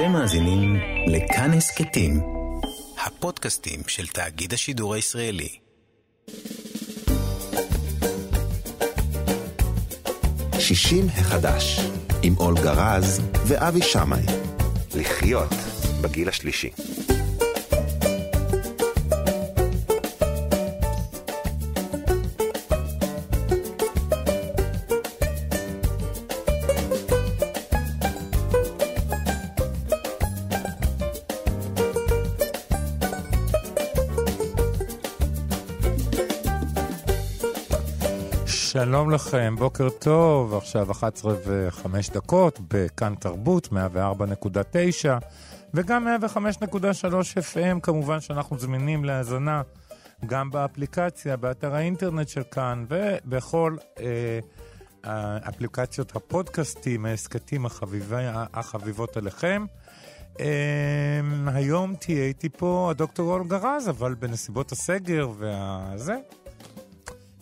אתם מאזינים לכאן הסכתים, הפודקאסטים של תאגיד השידור הישראלי. שישים החדש, עם אולגה רז ואבי שמאי. לחיות בגיל השלישי. שלום לכם, בוקר טוב, עכשיו 11 ו-5 דקות בכאן תרבות, 104.9 וגם 105.3 FM, כמובן שאנחנו זמינים להאזנה גם באפליקציה, באתר האינטרנט של כאן ובכל אה, אפליקציות הפודקאסטים, ההסכתים החביבות עליכם. אה, היום תהיה איתי פה הדוקטור אולגה רז, אבל בנסיבות הסגר והזה,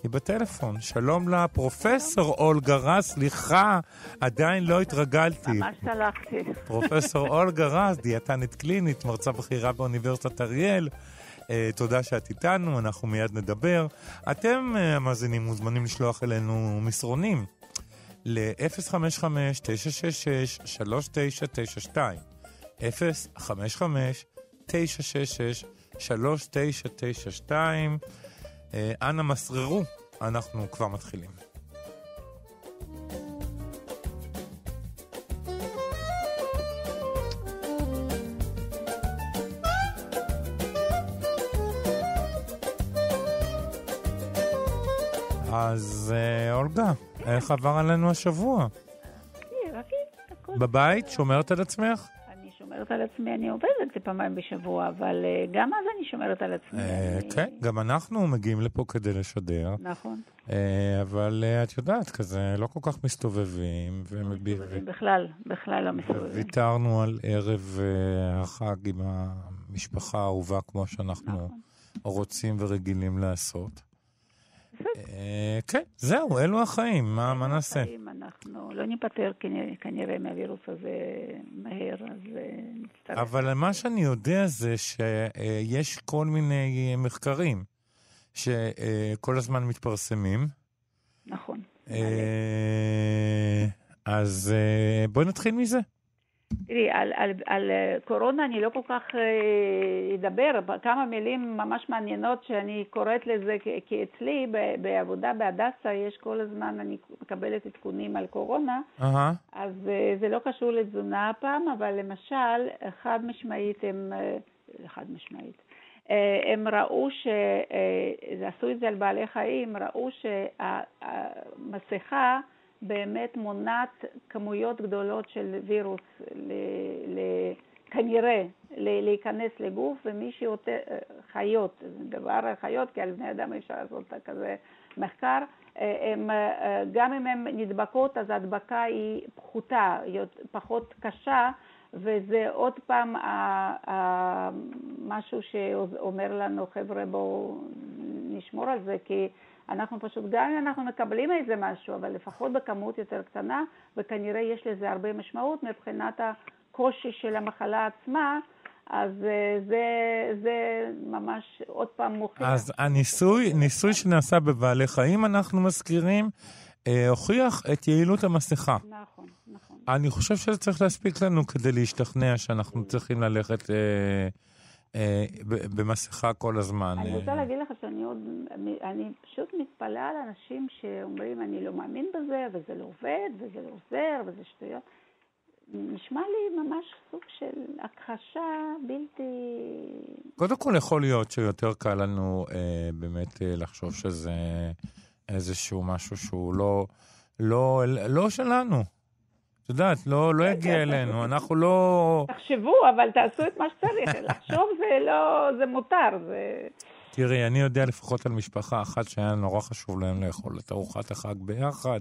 היא בטלפון. שלום לפרופסור אולגה רז, סליחה, עדיין לא התרגלתי. ממש שלחתי. פרופסור אולגה רז, דיאטנית קלינית, מרצה בכירה באוניברסיטת אריאל. Uh, תודה שאת איתנו, אנחנו מיד נדבר. אתם, uh, המאזינים, מוזמנים לשלוח אלינו מסרונים ל-055-966-3992. 055-966-3992. אה, אנא מסררו, אנחנו כבר מתחילים. אז אה, אולגה, איך עבר עלינו השבוע? בבית? שומרת על עצמך? שומרת על עצמי, אני עובדת פעמיים בשבוע, אבל אה, גם אז אני שומרת על עצמי. אה, כן, גם אנחנו מגיעים לפה כדי לשדר. נכון. אה, אבל את יודעת, כזה לא כל כך מסתובבים. מסתובבים בכלל, בכלל לא מסתובבים. ויתרנו על ערב החג עם המשפחה האהובה כמו שאנחנו נכון. רוצים ורגילים לעשות. אה, כן, זהו, אלו החיים, מה נעשה? אנחנו לא ניפטר כנראה מהווירוס הזה מהר, אז אה, נצטרך... אבל מה שאני יודע זה שיש כל מיני מחקרים שכל הזמן מתפרסמים. נכון. אה, אז בואי נתחיל מזה. תראי, על, על, על אה, קורונה אני לא כל כך אה, אדבר, כמה מילים ממש מעניינות שאני קוראת לזה, כי אצלי בעבודה בהדסה יש כל הזמן, אני מקבלת עדכונים על קורונה, uh-huh. אז אה, זה לא קשור לתזונה הפעם, אבל למשל, חד משמעית הם, חד משמעית, הם ראו ש... עשו את זה על בעלי חיים, ראו שהמסכה באמת מונעת כמויות גדולות של וירוס ל, ל, כנראה להיכנס לגוף, ומי שיותר, חיות, זה דבר חיות, כי על בני אדם אפשר לעשות כזה מחקר, הם, גם אם הן נדבקות, אז ההדבקה היא פחותה, היא פחות קשה, וזה עוד פעם משהו שאומר לנו, חבר'ה, בואו נשמור על זה, כי אנחנו פשוט, גם אם אנחנו מקבלים איזה משהו, אבל לפחות בכמות יותר קטנה, וכנראה יש לזה הרבה משמעות מבחינת הקושי של המחלה עצמה, אז אה, זה, זה ממש עוד פעם מוכיח. אז הניסוי, ניסוי שנעשה בבעלי חיים, אנחנו מזכירים, אה, הוכיח את יעילות המסכה. נכון, נכון. אני חושב שזה צריך להספיק לנו כדי להשתכנע שאנחנו צריכים ללכת... אה, אה, במסכה כל הזמן. אני רוצה להגיד לך שאני עוד, אני פשוט מתפלאה על אנשים שאומרים, אני לא מאמין בזה, וזה לא עובד, וזה לא עוזר, וזה שטויות. נשמע לי ממש סוג של הכחשה בלתי... קודם כל יכול להיות שיותר קל לנו אה, באמת אה, לחשוב שזה איזשהו משהו שהוא לא, לא, לא שלנו. את יודעת, לא, לא יגיע אלינו, אנחנו לא... תחשבו, אבל תעשו את מה שצריך. לחשוב זה לא, זה מותר, זה... תראי, אני יודע לפחות על משפחה אחת שהיה נורא חשוב להם לאכול את ארוחת החג ביחד,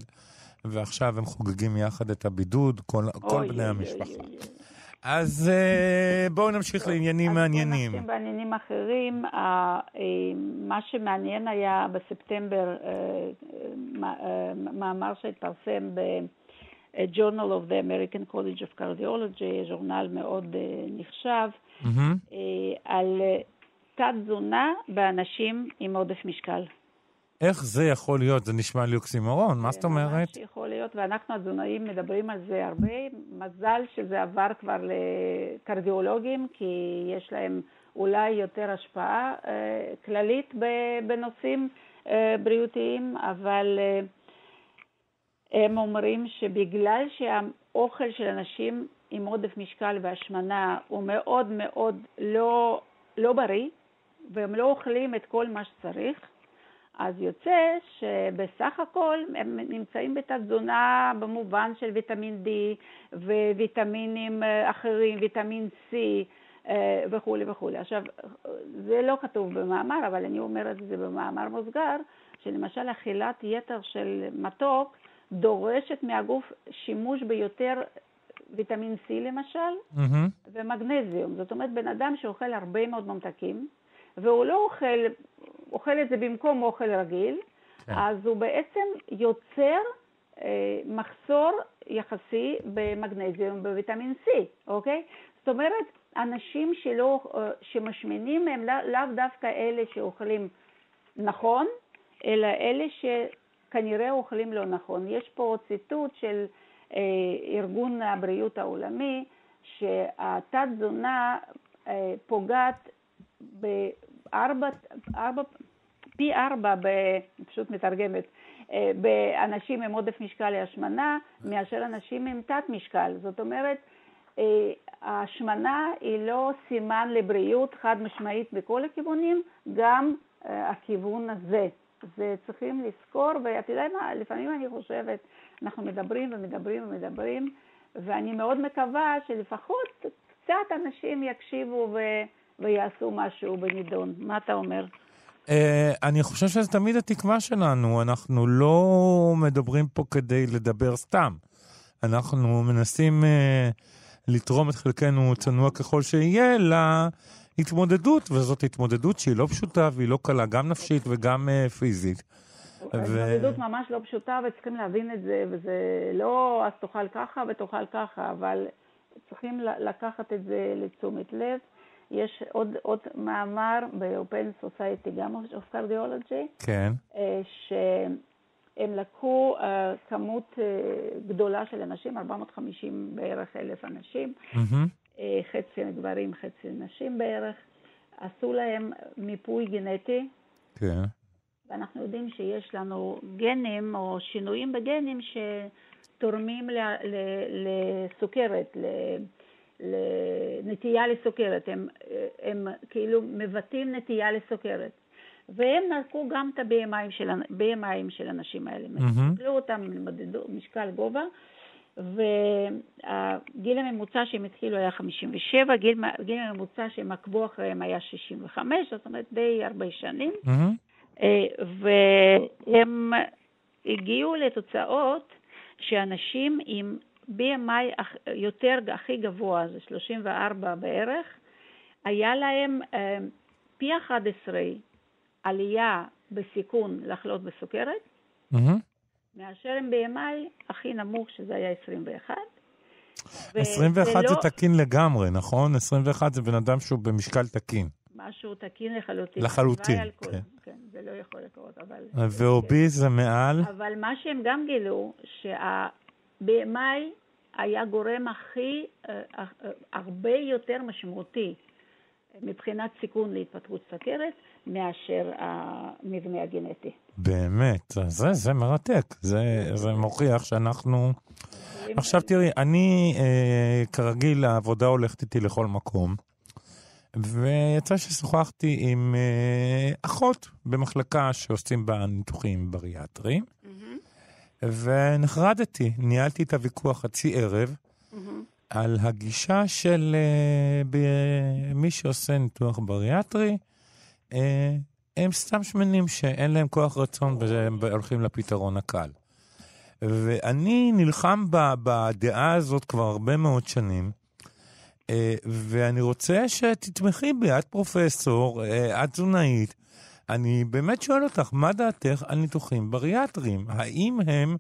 ועכשיו הם חוגגים יחד את הבידוד, כל, כל בני המשפחה. אז uh, בואו נמשיך לעניינים מעניינים. אז בואו נמשיך בעניינים אחרים. אה, מה שמעניין היה בספטמבר, אה, מאמר שהתפרסם Journal of the American College of Cardiology, ז'ורנל מאוד uh, נחשב, Mm-hmm. uh, על uh, תת-תזונה באנשים עם עודף משקל. איך זה יכול להיות? זה נשמע לי אוקסימורון, מה זאת זה אומרת? ממש יכול להיות, ואנחנו התזונאים מדברים על זה הרבה. מזל שזה עבר כבר לקרדיולוגים, כי יש להם אולי יותר השפעה אה, כללית בנושאים אה, בריאותיים, אבל אה, הם אומרים שבגלל שהאוכל של אנשים עם עודף משקל והשמנה הוא מאוד מאוד לא, לא בריא, והם לא אוכלים את כל מה שצריך, אז יוצא שבסך הכל הם נמצאים בתת-תזונה במובן של ויטמין D וויטמינים אה, אחרים, ויטמין C אה, וכולי וכולי. עכשיו, זה לא כתוב במאמר, אבל אני אומרת את זה במאמר מוסגר, שלמשל אכילת יתר של מתוק דורשת מהגוף שימוש ביותר ויטמין C למשל, מהמם. ומגנזיום. זאת אומרת, בן אדם שאוכל הרבה מאוד ממתקים, והוא לא אוכל, אוכל את זה במקום אוכל רגיל, כן. אז הוא בעצם יוצר אה, מחסור יחסי במגנזיום ובוויטמין C, אוקיי? זאת אומרת, אנשים שלא, אה, שמשמינים הם לא- לאו דווקא אלה שאוכלים נכון, אלא אלה שכנראה אוכלים לא נכון. יש פה ציטוט של אה, ארגון הבריאות העולמי, שהתת-תזונה אה, פוגעת בארבע, ארבע, פי ארבע, ב, פשוט מתרגמת, אה, באנשים עם עודף משקל להשמנה, מאשר אנשים עם תת משקל. זאת אומרת, אה, ההשמנה היא לא סימן לבריאות חד משמעית בכל הכיוונים, גם אה, הכיוון הזה. זה צריכים לזכור, ואתה יודע מה, לפעמים אני חושבת, אנחנו מדברים ומדברים ומדברים, ואני מאוד מקווה שלפחות קצת אנשים יקשיבו ו... ויעשו משהו בנידון. מה אתה אומר? אה, אני חושב שזה תמיד התקווה שלנו, אנחנו לא מדברים פה כדי לדבר סתם. אנחנו מנסים אה, לתרום את חלקנו, צנוע ככל שיהיה, להתמודדות, וזאת התמודדות שהיא לא פשוטה והיא לא קלה, גם נפשית וגם אה, פיזית. ההתמודדות ממש לא פשוטה וצריכים להבין את זה, וזה לא אז תאכל ככה ותאכל ככה, אבל צריכים לקחת את זה לתשומת לב. יש עוד, עוד מאמר ב-Open Society, גם of Cardiology, כן. אה, שהם לקחו אה, כמות אה, גדולה של אנשים, 450 בערך אלף אנשים, מהמם. אה, חצי גברים, חצי נשים בערך, עשו להם מיפוי גנטי, כן. ואנחנו יודעים שיש לנו גנים או שינויים בגנים שתורמים ל- ל- לסוכרת, ל- לנטייה לסוכרת, הם, הם כאילו מבטאים נטייה לסוכרת. והם נרקו גם את ה-BMI של, של האנשים האלה. מהמם. הסתכלו אותם, מדדו משקל גובה, והגיל הממוצע שהם התחילו היה 57, גיל, הגיל הממוצע שהם עקבו אחריהם היה 65, זאת אומרת די הרבה שנים. אה, והם הגיעו לתוצאות שאנשים עם BMI יותר, הכי גבוה, זה 34 בערך, היה להם אה, פי 11 עלייה בסיכון לחלות בסוכרת, מהמם. מאשר עם BMI הכי נמוך, שזה היה 21. ו- 21 זה ולא תקין לגמרי, נכון? 21 זה בן אדם שהוא במשקל תקין. משהו תקין לחלוטין. לחלוטין, כל- כן. כן, זה לא יכול לקרות, אבל... ואוביז זה מעל? אבל מה שהם גם גילו, שה-BMI היה גורם הכי, אה, אה, הרבה יותר משמעותי מבחינת סיכון להתפתחות סכרת מאשר המבנה הגנטי. באמת, זה, זה מרתק. זה, זה מוכיח שאנחנו... עכשיו תראי, אני אה, כרגיל, העבודה הולכת איתי לכל מקום, ויצא ששוחחתי עם אה, אחות במחלקה שעושים בה ניתוחים בריאטריים, ונחרדתי, ניהלתי את הוויכוח חצי ערב על הגישה של אה, מי שעושה ניתוח בריאטרי, הם סתם שמנים שאין להם כוח רצון והם הולכים לפתרון הקל. ואני נלחם בדעה הזאת כבר הרבה מאוד שנים, אה, ואני רוצה שתתמכי בי, את פרופסור, אה, את תזונאית. אני באמת שואל אותך, מה דעתך על ניתוחים בריאטריים? האם הם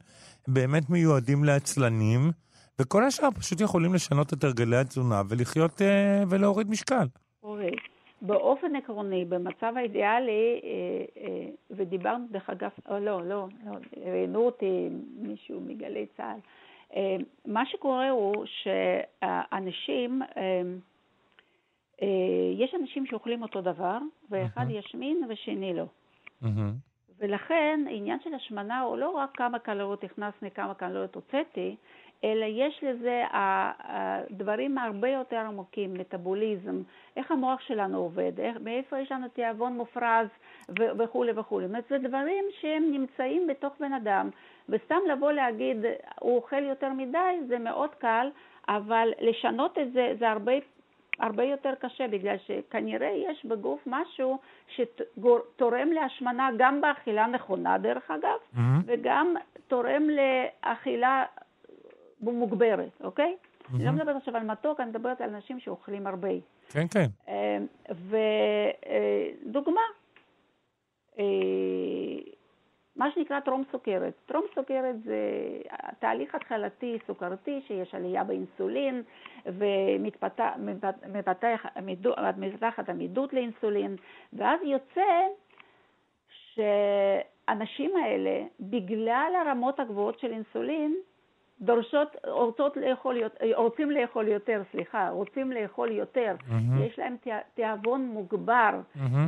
באמת מיועדים לעצלנים, וכל השאר פשוט יכולים לשנות את הרגלי התזונה ולחיות אה, ולהוריד משקל. אוקיי. באופן עקרוני, במצב האידיאלי, אה, אה, ודיברנו דרך אגב, או לא, לא, לא, ראיינו אותי מישהו מגלי צה"ל, אה, מה שקורה הוא שאנשים, אה, אה, יש אנשים שאוכלים אותו דבר, ואחד ישמין ושני לא. ולכן העניין של השמנה הוא לא רק כמה קלוריות הכנסתי, כמה קלוריות הוצאתי, אלא יש לזה דברים הרבה יותר עמוקים, מטאבוליזם, איך המוח שלנו עובד, איך, מאיפה יש לנו תיאבון מופרז וכולי וכולי. זאת אומרת, זה דברים שהם נמצאים בתוך בן אדם, וסתם לבוא להגיד, הוא אוכל יותר מדי, זה מאוד קל, אבל לשנות את זה, זה הרבה הרבה יותר קשה, בגלל שכנראה יש בגוף משהו שתורם להשמנה גם באכילה נכונה, דרך אגב, מהמם. וגם תורם לאכילה מוגברת, אוקיי? אני לא מדברת עכשיו על מתוק, אני מדברת על אנשים שאוכלים הרבה. כן, כן. ודוגמה, מה שנקרא טרום סוכרת. טרום סוכרת זה תהליך התחלתי סוכרתי שיש עלייה באינסולין ומתפתחת עמידות לאינסולין, ואז יוצא שהאנשים האלה, בגלל הרמות הגבוהות של אינסולין, דורשות, רוצות לאכול, רוצים לאכול יותר, סליחה, רוצים לאכול יותר, מהמם. יש להם תיא- תיאבון מוגבר, מהמם.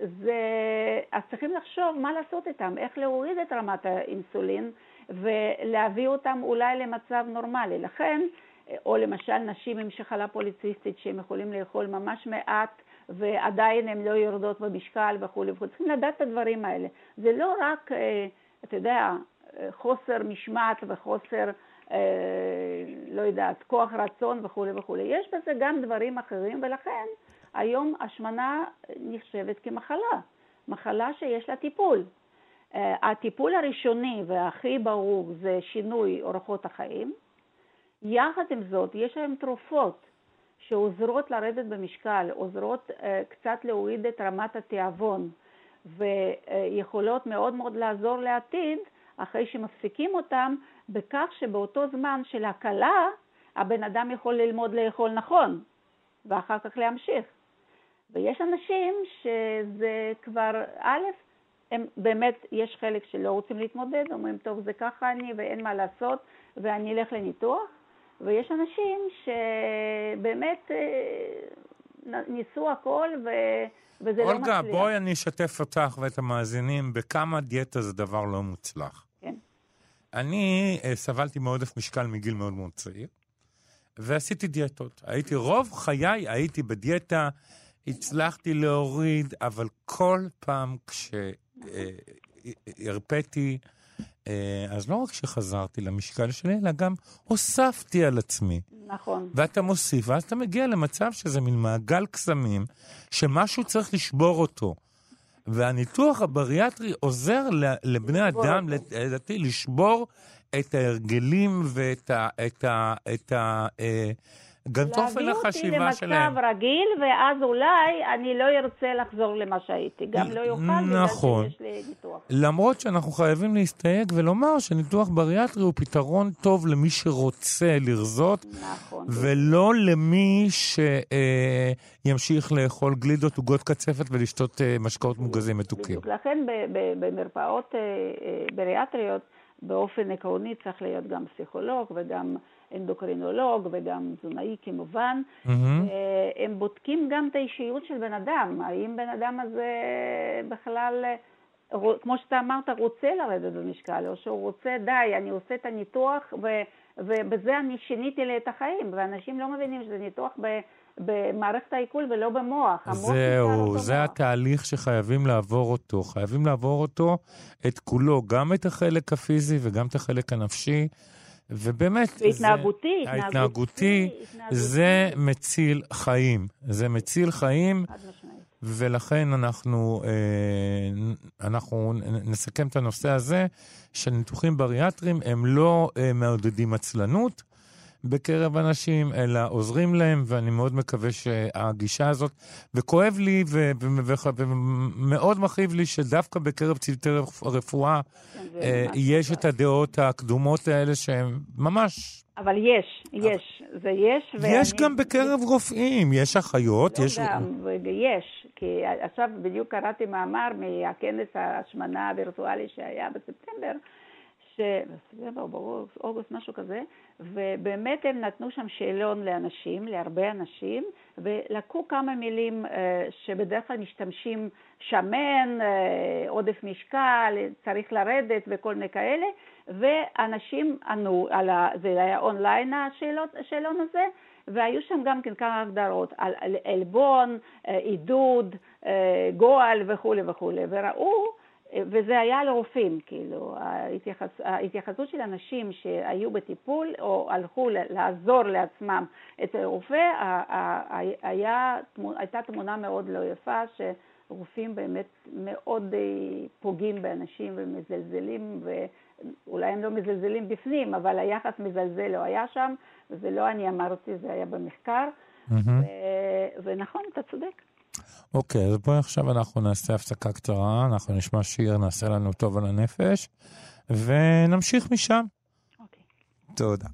וזה, אז צריכים לחשוב מה לעשות איתם, איך להוריד את רמת האינסולין ולהביא אותם אולי למצב נורמלי. לכן, או למשל נשים עם שחלה פוליציסטית שהם יכולים לאכול ממש מעט ועדיין הן לא יורדות במשקל וכולי וכולי. צריכים לדעת את הדברים האלה. זה לא רק, אה, אתה יודע, אה, חוסר משמעת וחוסר, אה, לא יודעת, כוח רצון וכולי וכולי. יש בזה גם דברים אחרים, ולכן היום השמנה נחשבת כמחלה, מחלה שיש לה טיפול. אה, הטיפול הראשוני והכי ברור זה שינוי אורחות החיים. יחד עם זאת, יש היום תרופות שעוזרות לרדת במשקל, עוזרות uh, קצת להוריד את רמת התיאבון, ויכולות מאוד מאוד לעזור לעתיד, אחרי שמפסיקים אותם, בכך שבאותו זמן של הקלה, הבן אדם יכול ללמוד לאכול נכון, ואחר כך להמשיך. ויש אנשים שזה כבר, א', הם באמת, יש חלק שלא רוצים להתמודד, אומרים, טוב, זה ככה אני ואין מה לעשות, ואני אלך לניתוח, ויש אנשים שבאמת אה, ניסו הכל ו... וזה לא מצליח. אולגה, בואי אני אשתף אותך ואת המאזינים בכמה דיאטה זה דבר לא מוצלח. כן. אני אה, סבלתי מעודף משקל מגיל מאוד מאוד צעיר, ועשיתי דיאטות. הייתי, רוב חיי הייתי בדיאטה, הצלחתי להוריד, אבל כל פעם כשהרפאתי, אה, אז לא רק שחזרתי למשקל שלי, אלא גם הוספתי על עצמי. נכון. ואתה מוסיף, ואז אתה מגיע למצב שזה מין מעגל קסמים, שמשהו צריך לשבור אותו. והניתוח הבריאטרי עוזר לבני אדם. לדעתי, לשבור את ההרגלים ואת ה... את ה... את ה... אה, גם את אופן החשיבה להביא שלהם. אותי למצב רגיל, ואז אולי אני לא ארצה לחזור למה שהייתי. גם לא יוכל, נכון. בגלל שיש לי ניתוח. למרות שאנחנו חייבים להסתייג ולומר שניתוח בריאטרי הוא פתרון טוב למי שרוצה לרזות, נכון. ולא למי שימשיך לאכול גלידות, עוגות קצפת ולשתות אה, משקאות מוגזים מתוקים. לכן במרפאות אה, אה, בריאטריות, באופן עקרוני צריך להיות גם פסיכולוג וגם אנדוקרינולוג וגם תזונאי כמובן. אה, הם בודקים גם את האישיות של בן אדם, האם בן אדם הזה בכלל, אה, כמו שאתה אמרת, רוצה לרדת במשקל, או שהוא רוצה, די, אני עושה את הניתוח ו- ובזה אני שיניתי לי את החיים, ואנשים לא מבינים שזה ניתוח ב- במערכת העיכול ולא במוח. זהו, זה מוח. התהליך שחייבים לעבור אותו. חייבים לעבור אותו, את כולו, גם את החלק הפיזי וגם את החלק הנפשי. ובאמת, זה- והתנהגותי, ההתנהגותי, התנהגותי. זה מציל חיים. זה מציל חיים. ולכן אנחנו, אה, אנחנו נסכם את הנושא הזה, שניתוחים בריאטריים הם לא אה, מעודדים עצלנות, בקרב אנשים, אלא עוזרים להם, ואני מאוד מקווה שהגישה הזאת, וכואב לי ומאוד מכאיב לי שדווקא בקרב צוותי רפואה אה, יש את הדעות הקדומות האלה שהן ממש... אבל יש, יש, זה יש. יש גם בקרב רופאים, יש אחיות, לא יש... גם, יש, כי עכשיו בדיוק קראתי מאמר מהכנס ההשמנה הווירטואלי שהיה בספטמבר, בספטמבר, באוגוסט, משהו כזה, ובאמת הם נתנו שם שאלון לאנשים, להרבה אנשים, ולקחו כמה מילים אה, שבדרך כלל משתמשים, שמן, אה, עודף משקל, צריך לרדת וכל מיני כאלה, ואנשים ענו, על ה, זה היה אונליין השאלון הזה, והיו שם גם כן כמה הגדרות על עלבון, אה, עידוד, גועל וכולי וכולי, וראו וזה היה לרופאים, כאילו, ההתייחס, ההתייחסות של אנשים שהיו בטיפול או הלכו לעזור לעצמם את הרופא, היה, הייתה תמונה מאוד לא יפה, שרופאים באמת מאוד אה, פוגעים באנשים ומזלזלים, ואולי הם לא מזלזלים בפנים, אבל היחס מזלזל לא היה שם, וזה לא אני אמרתי, זה היה במחקר, mm-hmm. ו- ונכון, אתה צודק. אוקיי, אז בואי עכשיו אנחנו נעשה הפסקה קצרה, אנחנו נשמע שיר, נעשה לנו טוב על הנפש, ונמשיך משם. אוקיי. תודה.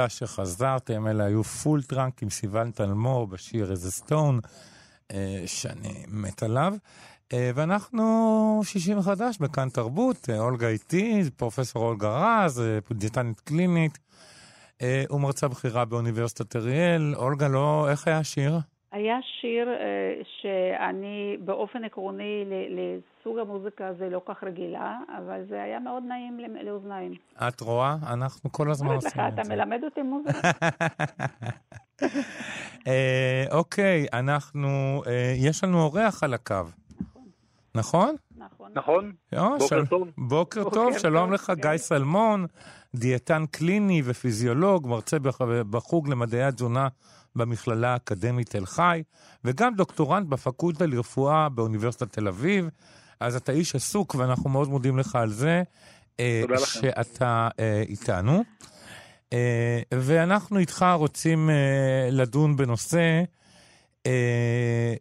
תודה שחזרתם, אלה היו Full Trunk עם סיוון תלמור בשיר As a Stone, אה, שאני מת עליו. אה, ואנחנו שישי מחדש בכאן תרבות, אה, אולגה איתי, פרופסור אולגה רז, דיאטנית קלינית ומרצה בכירה באוניברסיטת אריאל. אולגה, לא, איך היה השיר? היה שיר אה, שאני באופן עקרוני לסוג המוזיקה הזה לא כך רגילה, אבל זה היה מאוד נעים לאוזניים. את רואה? אנחנו כל הזמן עושים את זה. אתה מלמד אותי מוזיקה. אה, אוקיי, אנחנו, uh, יש לנו אורח על הקו. נכון? נכון. נכון. בוקר טוב. בוקר טוב, שלום לך, גיא סלמון, דיאטן קליני ופיזיולוג, מרצה בחוג למדעי התזונה במכללה האקדמית תל חי, וגם דוקטורנט בפקולטה לרפואה באוניברסיטת תל אביב. אז אתה איש עסוק, ואנחנו מאוד מודים לך על זה. אה, תודה לכם. שאתה אה, איתנו. אה, ואנחנו איתך רוצים לדון בנושא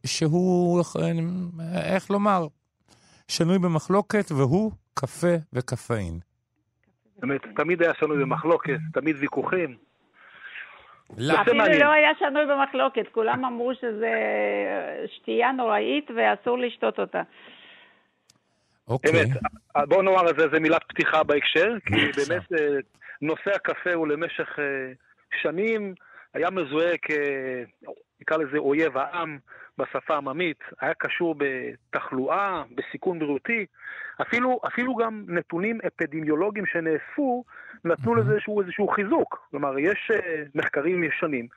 שהוא, איך לומר, שנוי במחלוקת, והוא קפה וקפאין. באמת, תמיד היה שנוי במחלוקת, תמיד ויכוחים. אפילו לא היה שנוי במחלוקת, כולם אמרו שזה שתייה נוראית ואסור לשתות אותה. אוקיי. באמת, בואו נאמר את זה, זה מילת פתיחה בהקשר, כי באמת אה, נושא הקפה הוא למשך אה, שנים היה מזוהה כ... נקרא לזה אויב העם בשפה עממית, היה קשור בתחלואה, בסיכון בריאותי, אפילו, אפילו גם נתונים אפידמיולוגיים שנאספו נתנו לזה איזשהו, איזשהו חיזוק. כלומר, יש uh, מחקרים ישנים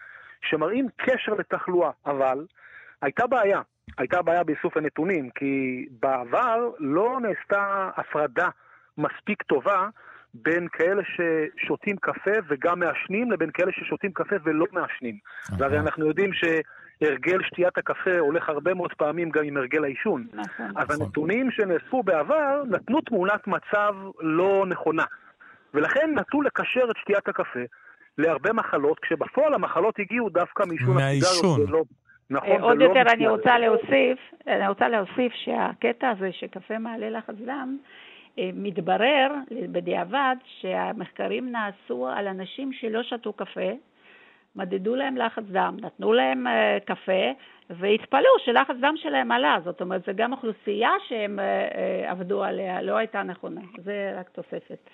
שמראים קשר לתחלואה, אבל הייתה בעיה. הייתה בעיה באיסוף הנתונים, כי בעבר לא נעשתה הפרדה מספיק טובה בין כאלה ששותים קפה וגם מעשנים לבין כאלה ששותים קפה ולא מעשנים. והרי אנחנו יודעים שהרגל שתיית הקפה הולך הרבה מאוד פעמים גם עם הרגל העישון. נכון. אז נכון. הנתונים שנאספו בעבר נתנו תמונת מצב לא נכונה. ולכן נטו לקשר את שתיית הקפה להרבה מחלות, כשבפועל המחלות הגיעו דווקא מעישון הסיגריות. ולא... נכון, עוד יותר אני רוצה להוסיף, אני רוצה להוסיף שהקטע הזה שקפה מעלה לחץ דם, אה, מתברר בדיעבד שהמחקרים נעשו על אנשים שלא שתו קפה, מדדו להם לחץ דם, נתנו להם uh, קפה והתפלאו שלחץ דם שלהם עלה. זאת אומרת, זו גם אוכלוסייה שהם uh, uh, עבדו עליה, לא הייתה נכונה. זה רק תוספת.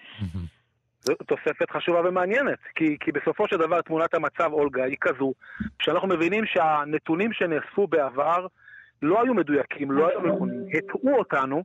זו תוספת חשובה ומעניינת, כי, כי בסופו של דבר תמונת המצב, אולגה, היא כזו, שאנחנו מבינים שהנתונים שנאספו בעבר לא היו מדויקים, לא היו נכונים, הטעו אותנו,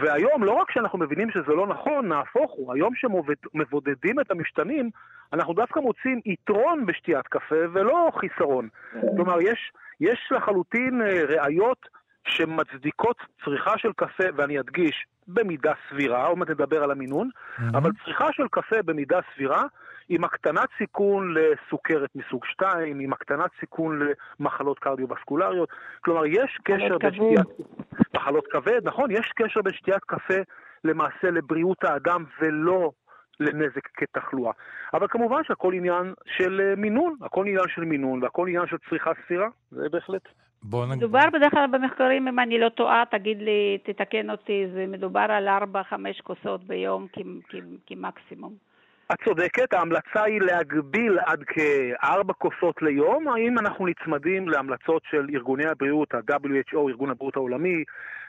והיום לא רק שאנחנו מבינים שזה לא נכון, נהפוך הוא, היום שמבודדים את המשתנים, אנחנו דווקא מוצאים יתרון בשתיית קפה ולא חיסרון. כלומר, יש, יש לחלוטין אה, ראיות שמצדיקות צריכה של קפה, ואני אדגיש, במידה סבירה, עוד מעט נדבר על המינון. אבל צריכה של קפה במידה סבירה, עם הקטנת סיכון לסוכרת מסוג 2, עם הקטנת סיכון למחלות קרדיו-וסקולריות. כלומר, יש קשר בין שתיית... מחלות כבד, נכון, יש קשר בין שתיית קפה למעשה לבריאות האדם ולא לנזק כתחלואה. אבל כמובן שהכל עניין של אה, מינון, הכל עניין של מינון והכל עניין של צריכה סבירה, זה בהחלט. בוא נגיד... מדובר בדרך כלל במחקרים, אם אני לא טועה, תגיד לי, תתקן אותי, זה מדובר על 4-5 כוסות ביום כמקסימום. את צודקת, ההמלצה היא להגביל עד כארבע כוסות ליום, האם אנחנו נצמדים להמלצות של ארגוני הבריאות, ה-WHO, ארגון הבריאות העולמי,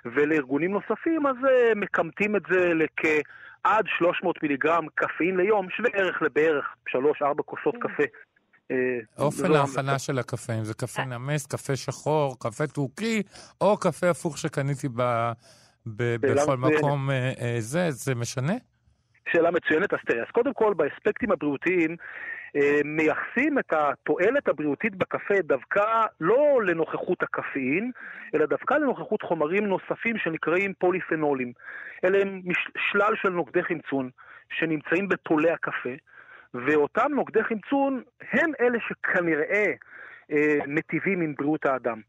ולארגונים נוספים, אז אה, מקמטים את זה לכעד 300 מיליגרם קפאין ליום, שווה ערך לבערך 3-4 כוסות כן. קפה אה, אופן ההכנה של הקפה, אם זה קפה נמס, קפה שחור, קפה טורקי, או קפה הפוך שקניתי בכל מקום אה, זה, זה משנה? שאלה מצוינת, אז תראה, אז קודם כל באספקטים הבריאותיים מייחסים את התועלת הבריאותית בקפה דווקא לא לנוכחות הקפאין, אלא דווקא לנוכחות חומרים נוספים שנקראים פוליפנולים. אלה הם שלל של נוגדי חמצון שנמצאים בתולי הקפה. ואותם נוגדי חמצון הם אלה שכנראה אה, מטיבים עם בריאות האדם.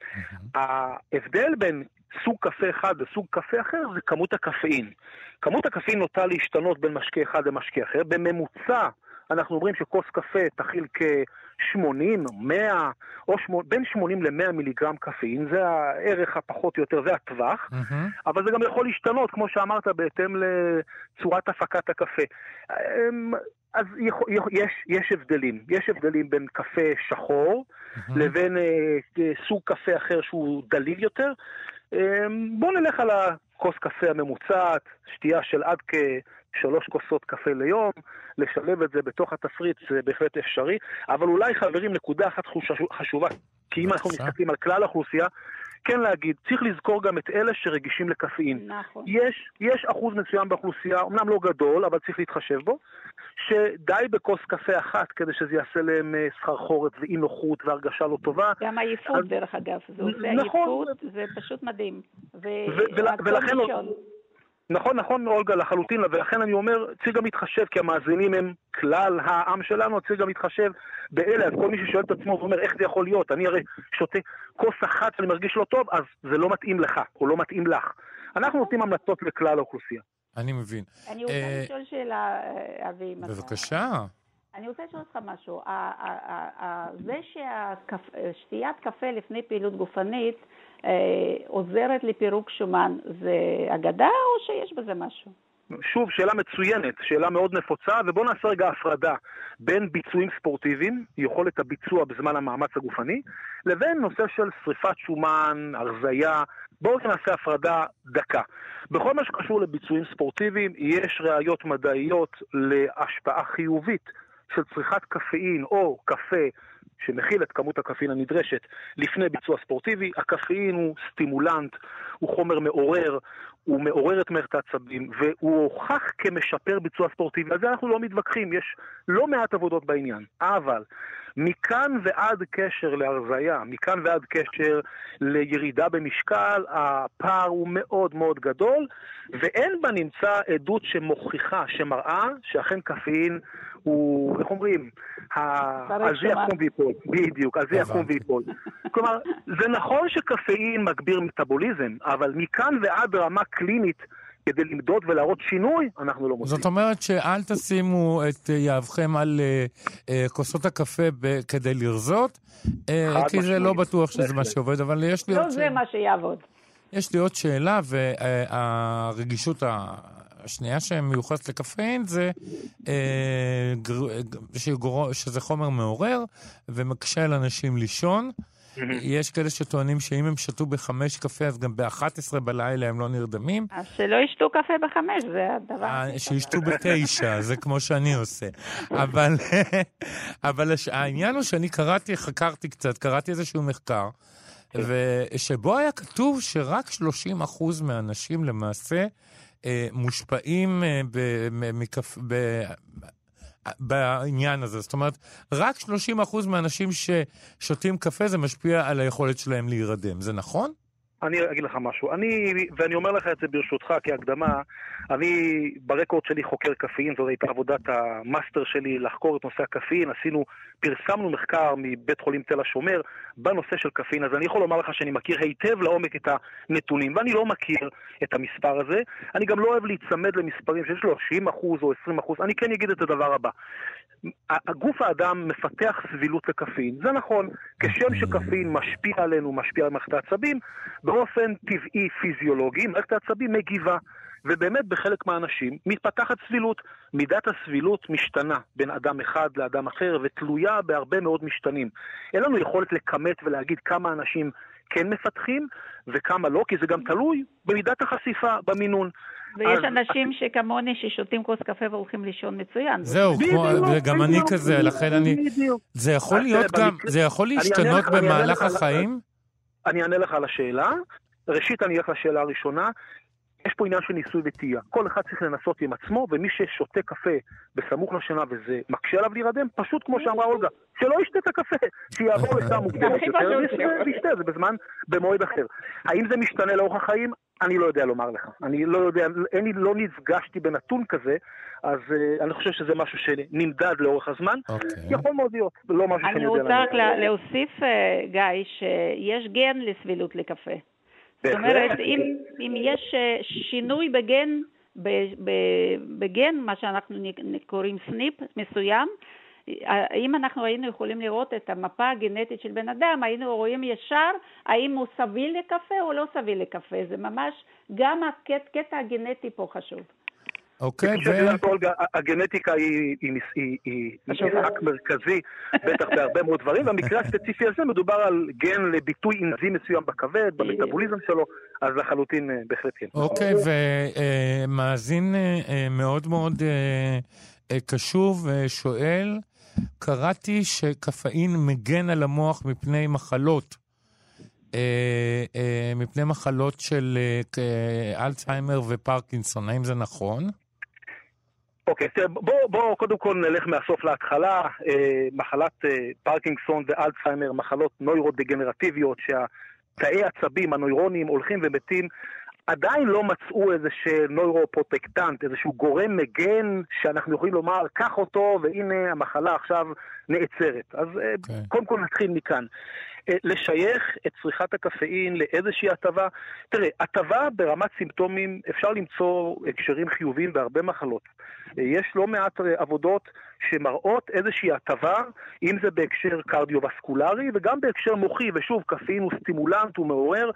ההבדל בין סוג קפה אחד וסוג קפה אחר זה כמות הקפאין. כמות הקפאין נוטה להשתנות בין משקה אחד למשקה אחר. בממוצע אנחנו אומרים שכוס קפה תכיל כ-80, 100, או 8, בין 80 ל-100 מיליגרם קפאין, זה הערך הפחות או יותר, זה הטווח, mm-hmm. אבל זה גם יכול להשתנות, כמו שאמרת, בהתאם לצורת הפקת הקפה. אמ, אז יש, יש הבדלים. יש הבדלים בין קפה שחור לבין אה, סוג קפה אחר שהוא דליל יותר. אה, בואו נלך על הכוס קפה הממוצעת, שתייה של עד כשלוש כוסות קפה ליום, לשלב את זה בתוך התפריט זה בהחלט אפשרי. אבל אולי, חברים, נקודה אחת חשובה, כי אם אנחנו מסתכלים על כלל האוכלוסייה, כן להגיד, צריך לזכור גם את אלה שרגישים לקפאין. נכון. יש, יש אחוז מסוים באוכלוסייה, אמנם לא גדול, אבל צריך להתחשב בו, שדי בכוס קפה אחת כדי שזה יעשה להם אה, סחרחורת ואי נוחות והרגשה לא טובה. גם עייפות, אז... דרך אגב. זה עושה נכון. עייפות, זה פשוט מדהים. ו... ולכן... נכון, נכון, אולגה, לחלוטין, ולכן אני אומר, צריך גם להתחשב, כי המאזינים הם כלל העם שלנו, צריך גם להתחשב באלה, אז כל מי ששואל את עצמו ואומר, איך זה יכול להיות? אני הרי שותה כוס אחת ואני מרגיש לא טוב, אז זה לא מתאים לך, או לא מתאים לך. אנחנו נותנים המלצות לכלל האוכלוסייה. אני מבין. אני רוצה אה, לשאול שאלה, אה, אבי. בבקשה. אני רוצה לשאול אותך משהו. זה ששתיית קפה לפני פעילות גופנית אה, עוזרת לפירוק שומן, זה אגדה או שיש בזה משהו? שוב, שאלה מצוינת, שאלה מאוד נפוצה, ובואו נעשה רגע הפרדה בין ביצועים ספורטיביים, יכולת הביצוע בזמן המאמץ הגופני, לבין נושא של שריפת שומן, הרזייה. בואו נעשה הפרדה דקה. בכל מה שקשור לביצועים ספורטיביים, יש ראיות מדעיות להשפעה חיובית של צריכת קפאין או קפה שמכיל את כמות הקפאין הנדרשת לפני ביצוע ספורטיבי. הקפאין הוא סטימולנט, הוא חומר מעורר, הוא מעורר את מערכת העצבים, והוא הוכח כמשפר ביצוע ספורטיבי. על זה אנחנו לא מתווכחים, יש לא מעט עבודות בעניין. אבל מכאן ועד קשר להרזייה, מכאן ועד קשר לירידה במשקל, הפער הוא מאוד מאוד גדול, ואין בנמצא עדות שמוכיחה, שמראה, שאכן קפאין הוא, איך אומרים, על זה יקום ויפול, בדיוק, על זה יקום ויפול. כלומר, זה נכון שקפאין מגביר מטאבוליזם, אבל מכאן ועד רמה קלינית, כדי למדוד ולהראות שינוי, אנחנו לא מוצאים. זאת אומרת שאל תשימו את יהבכם על uh, uh, כוסות הקפה ב- כדי לרזות, uh, כי זה לא בטוח שזה מה שעובד, אבל יש לי לא עוד... לא זה מה שיעבוד. יש לי עוד שאלה, והרגישות השנייה שמיוחסת לקפאין זה אה, גר, שזה חומר מעורר ומקשה על אנשים לישון. יש כאלה שטוענים שאם הם שתו בחמש קפה, אז גם ב-11 בלילה הם לא נרדמים. אז שלא ישתו קפה בחמש, זה הדבר. אה, שישתו בתשע, זה כמו שאני עושה. אבל, אבל העניין הוא שאני קראתי, חקרתי קצת, קראתי איזשהו מחקר, ושבו היה כתוב שרק 30% מהאנשים למעשה אה, מושפעים אה. בעניין הזה. זאת אומרת, רק 30% מהאנשים ששותים קפה זה משפיע על היכולת שלהם להירדם. זה נכון? אני אגיד לך משהו. אני, ואני אומר לך את זה ברשותך כהקדמה, אני ב record שלי חוקר קפאין, זאת הייתה עבודת המאסטר שלי לחקור את נושא הקפאין. עשינו, פרסמנו מחקר מבית חולים תל השומר בנושא של קפאין, אז אני יכול לומר לך שאני מכיר היטב לעומק את הנתונים, ואני לא מכיר את המספר הזה. אני גם לא אוהב להיצמד למספרים של 30% או 20%. אני כן אגיד את הדבר הבא. הגוף האדם מפתח סבילות לקפאין, זה נכון, כשם שקפאין משפיע עלינו, משפיע על מערכת העצבים, באופן טבעי פיזיולוגי, מערכת העצבים מגיבה. ובאמת בחלק מהאנשים מתפתחת סבילות. מידת הסבילות משתנה בין אדם אחד לאדם אחר ותלויה בהרבה מאוד משתנים. אין לנו יכולת לכמת ולהגיד כמה אנשים כן מפתחים וכמה לא, כי זה גם תלוי במידת החשיפה, במינון. ויש אז... אנשים שכמוני ששותים כוס קפה והולכים לישון מצוין. זהו, כמו, וגם אני כזה, לכן אני... זה יכול להיות גם, זה יכול להשתנות במהלך החיים? אני אענה לך על השאלה. ראשית, אני אלך לשאלה הראשונה. יש פה עניין של ניסוי וטעייה. כל אחד צריך לנסות עם עצמו, ומי ששותה קפה בסמוך לשינה וזה מקשה עליו להירדם, פשוט כמו שאמרה אולגה, שלא ישתה את הקפה, שיעבור לשעה מוקדמת יותר וישתה, זה בזמן, במועד אחר. האם זה משתנה לאורך החיים? אני לא יודע לומר לך. אני לא יודע, אני לא נפגשתי בנתון כזה, אז uh, אני חושב שזה משהו שנמדד לאורך הזמן. Okay. אוקיי. יכול מאוד להיות, לא משהו שאני יודע. אני רוצה רק להוסיף, uh, גיא, שיש גן לסבילות לקפה. זאת אומרת, אם, אם יש אה, שינוי בגן, בגן, מה שאנחנו קוראים סניפ מסוים, אם אנחנו היינו יכולים לראות את המפה הגנטית של בן אדם, היינו רואים ישר האם הוא סביל לקפה או לא סביל לקפה. זה ממש, גם הקטע הגנטי פה חשוב. אוקיי, ו... הגנטיקה היא, משחק מרכזי, בטח בהרבה מאוד דברים, במקרה הספציפי הזה מדובר על גן לביטוי אנזים מסוים בכבד, במטאבוליזם שלו, אז לחלוטין בהחלט כן. אוקיי, ומאזין מאוד מאוד קשוב שואל, קראתי שקפאין מגן על המוח מפני מחלות. אה, אה, מפני מחלות של אה, אלצהיימר ופרקינסון. האם זה נכון? אוקיי, okay, בואו בוא, קודם כל נלך מהסוף להתחלה. אה, מחלת אה, פרקינסון ואלצהיימר, מחלות נוירודגנרטיביות, שהתאי עצבים, הנוירונים, הולכים ומתים עדיין לא מצאו איזה נוירופרוטקטנט, איזשהו גורם מגן שאנחנו יכולים לומר, קח אותו והנה המחלה עכשיו נעצרת. אז okay. אה, כן. קודם כל נתחיל מכאן. אה, לשייך את צריכת הקפאין לאיזושהי הטבה. תראה, הטבה ברמת סימפטומים, אפשר למצוא הקשרים חיוביים בהרבה מחלות. אה, יש לא מעט עבודות שמראות איזושהי הטבה, אם זה בהקשר קרדיו-וסקולרי וגם בהקשר מוחי, ושוב, קפאין הוא סטימולנט, הוא מעורר.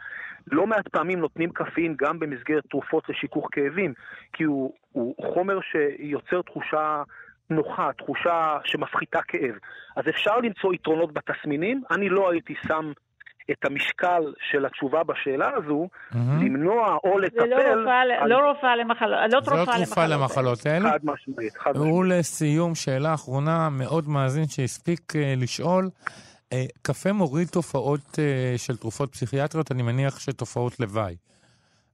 לא מעט פעמים נותנים קפאין גם במסגרת תרופות לשיכוך כאבים, כי הוא, הוא חומר שיוצר תחושה נוחה, תחושה שמפחיתה כאב. אז אפשר למצוא יתרונות בתסמינים, אני לא הייתי שם את המשקל של התשובה בשאלה הזו, mm-hmm. למנוע או לטפל... זה לא רופאה. לא למחלות, לא תרופה למחלות. זה לא תרופה למחלות האלה. חד משמעית, חד משמעית. ולסיום, שאלה אחרונה, מאוד מאזין שהספיק uh, לשאול. Uh, קפה מוריד תופעות uh, של תרופות פסיכיאטריות, אני מניח שתופעות לוואי.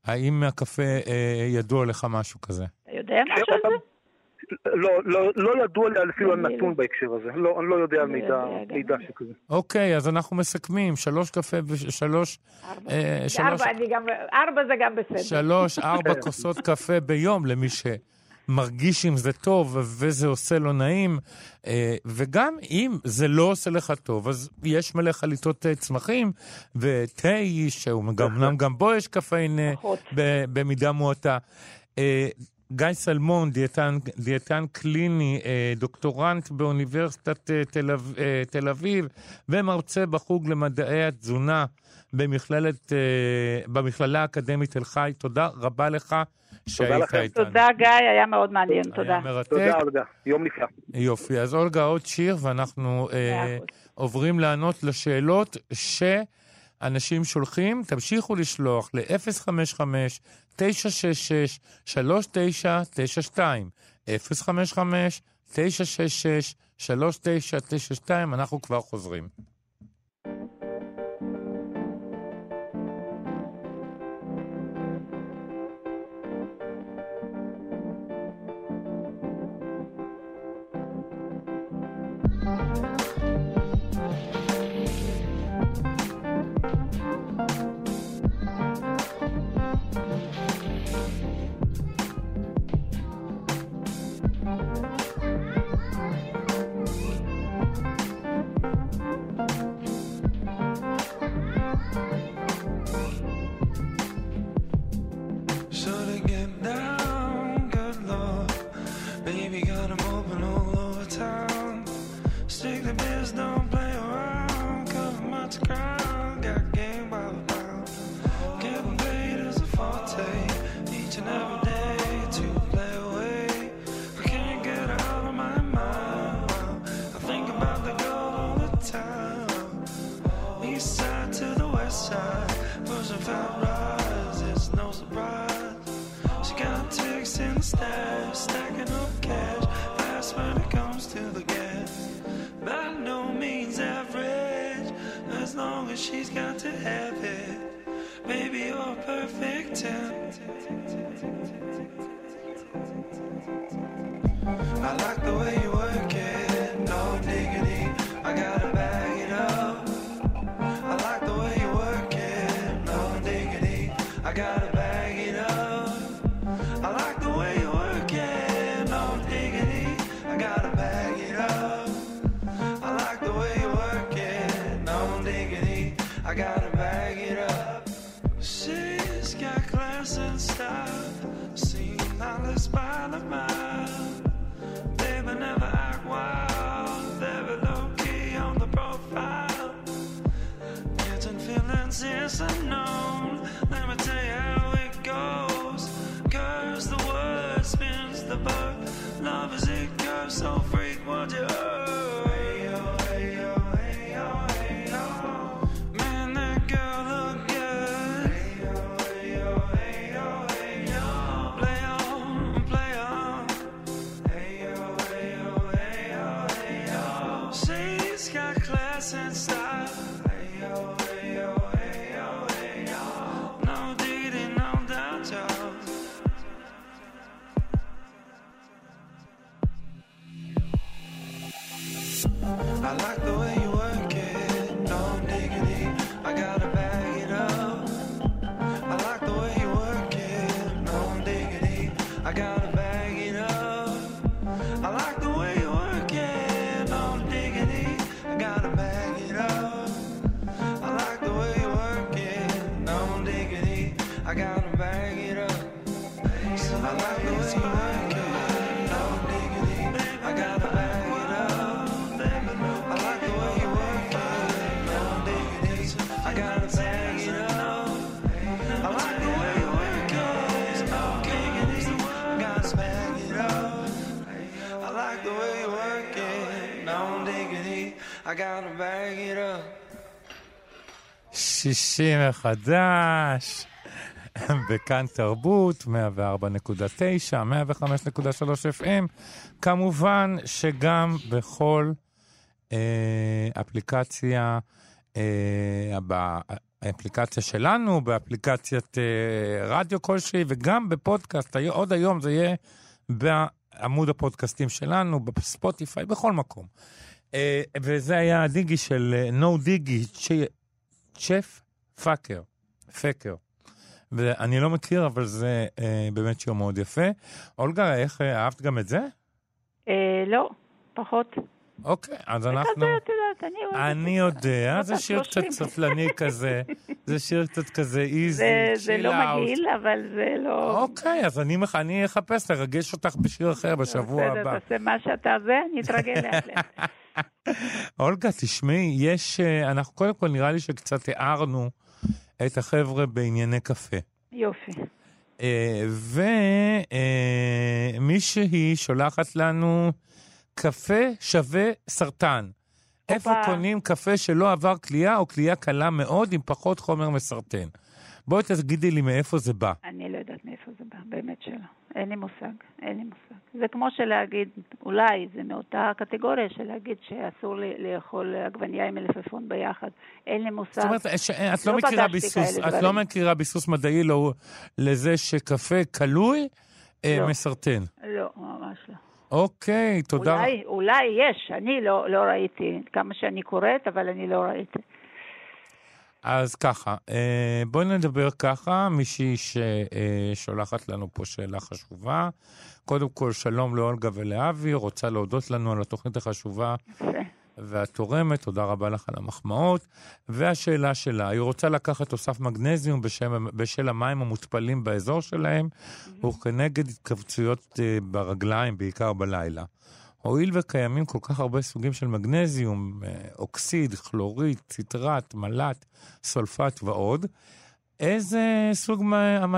האם מהקפה uh, ידוע לך משהו כזה? אתה יודע משהו על זה? לא, לא, לא ידוע לי אפילו על נתון בהקשר הזה. לא, אני לא יודע על מידע, מידע שכזה. אוקיי, אז אנחנו מסכמים. שלוש קפה ושלוש... ארבע. אה, שלוש, ארבע, אני גם, ארבע זה גם בסדר. שלוש, ארבע כוסות קפה ביום למי ש... מרגיש אם זה טוב וזה עושה לו נעים, אה, וגם אם זה לא עושה לך טוב, אז יש מלא חליטות אה, צמחים, ותה, שהוא גם, גם בו יש קפאין במידה מועטה. גיא סלמון, דיאטן, דיאטן קליני, אה, דוקטורנט באוניברסיטת אה, תל, אה, תל אביב ומרצה בחוג למדעי התזונה במכללת, במכללה האקדמית תל חי. תודה רבה לך שהיית איתנו. תודה גיא, היה מאוד מעניין, תודה. היה מרתק. תודה אולגה, יום נפלא. יופי, אז אולגה עוד שיר ואנחנו אה, עוברים לענות לשאלות ש... אנשים שולחים, תמשיכו לשלוח ל-055-966-3992, 055-966-3992, אנחנו כבר חוזרים. Baby, got them open all over town. Stick the biz, don't play around. Cover much ground, got game by she's got to have it. Maybe you're perfect ten. I like the way you. Let me tell you how it goes. The word, spins the. Love is a curse over. שישי מחדש, בכאן תרבות, 104.9, 105.3 FM, כמובן שגם בכל אה, אפליקציה, אה, באפליקציה שלנו, באפליקציית אה, רדיו כלשהי, וגם בפודקאסט, עוד היום זה יהיה בעמוד הפודקאסטים שלנו, בספוטיפיי, בכל מקום. אה, וזה היה הדיגי של אה, No דיגי, צ'ף פאקר, פקר. ואני לא מכיר, אבל זה אה, באמת שיר מאוד יפה. אולגה, איך אה, אהבת גם את זה? אה, לא, פחות. אוקיי, אז אנחנו... כזה, את יודעת, אני אוהבת. אני יודע, זה שיר קצת. סטלני כזה, זה שיר קצת כזה איזי, זה, זה chill לא. מגעיל, אבל זה לא... אוקיי, אז אני, מח- אני אחפש לרגש אותך בשיר אחר בשבוע הבא. בסדר, תעשה מה שאתה זה, אני אתרגל לאט לאט. אולגה, תשמעי, יש, אה, אנחנו קודם כל נראה לי שקצת הערנו את החבר'ה בענייני קפה. יופי. ומישהי שולחת לנו קפה שווה סרטן. איפה הופה. קונים קפה שלא עבר כליאה או כליאה קלה מאוד עם פחות חומר מסרטן? בואי תגידי לי מאיפה זה בא. אני לא יודעת מאיפה זה בא, באמת שלא. אין לי מושג, אין לי מושג. זה כמו שלהגיד, אולי זה מאותה קטגוריה של להגיד שאסור לי לאכול עגבנייה עם מלפפון ביחד. אין לי מושג. זאת אומרת, ש- את לא לא מכירה ביסוס, את לא. מכירה ביסוס מדעי לא- לזה שקפה כלוי אה, לא. מסרטן. לא, ממש לא. אוקיי, תודה. אולי, אולי יש, אני לא, לא ראיתי, כמה שאני קוראת, אבל אני לא ראיתי. אז ככה, אה, בואי נדבר ככה, מישהי ששולחת לנו פה שאלה חשובה. קודם כל, שלום לאולגה ולאבי, רוצה להודות לנו על התוכנית החשובה. והתורמת, תודה רבה לך על המחמאות. והשאלה שלה, היא רוצה לקחת תוסף מגנזיום בשם, בשל המים המותפלים באזור שלהם, וכנגד התכווצויות אה, ברגליים, בעיקר בלילה. הואיל וקיימים כל כך הרבה סוגים של מגנזיום, אה, אוקסיד, כלורית, ציטרט, מלט, סולפט ועוד, איזה סוג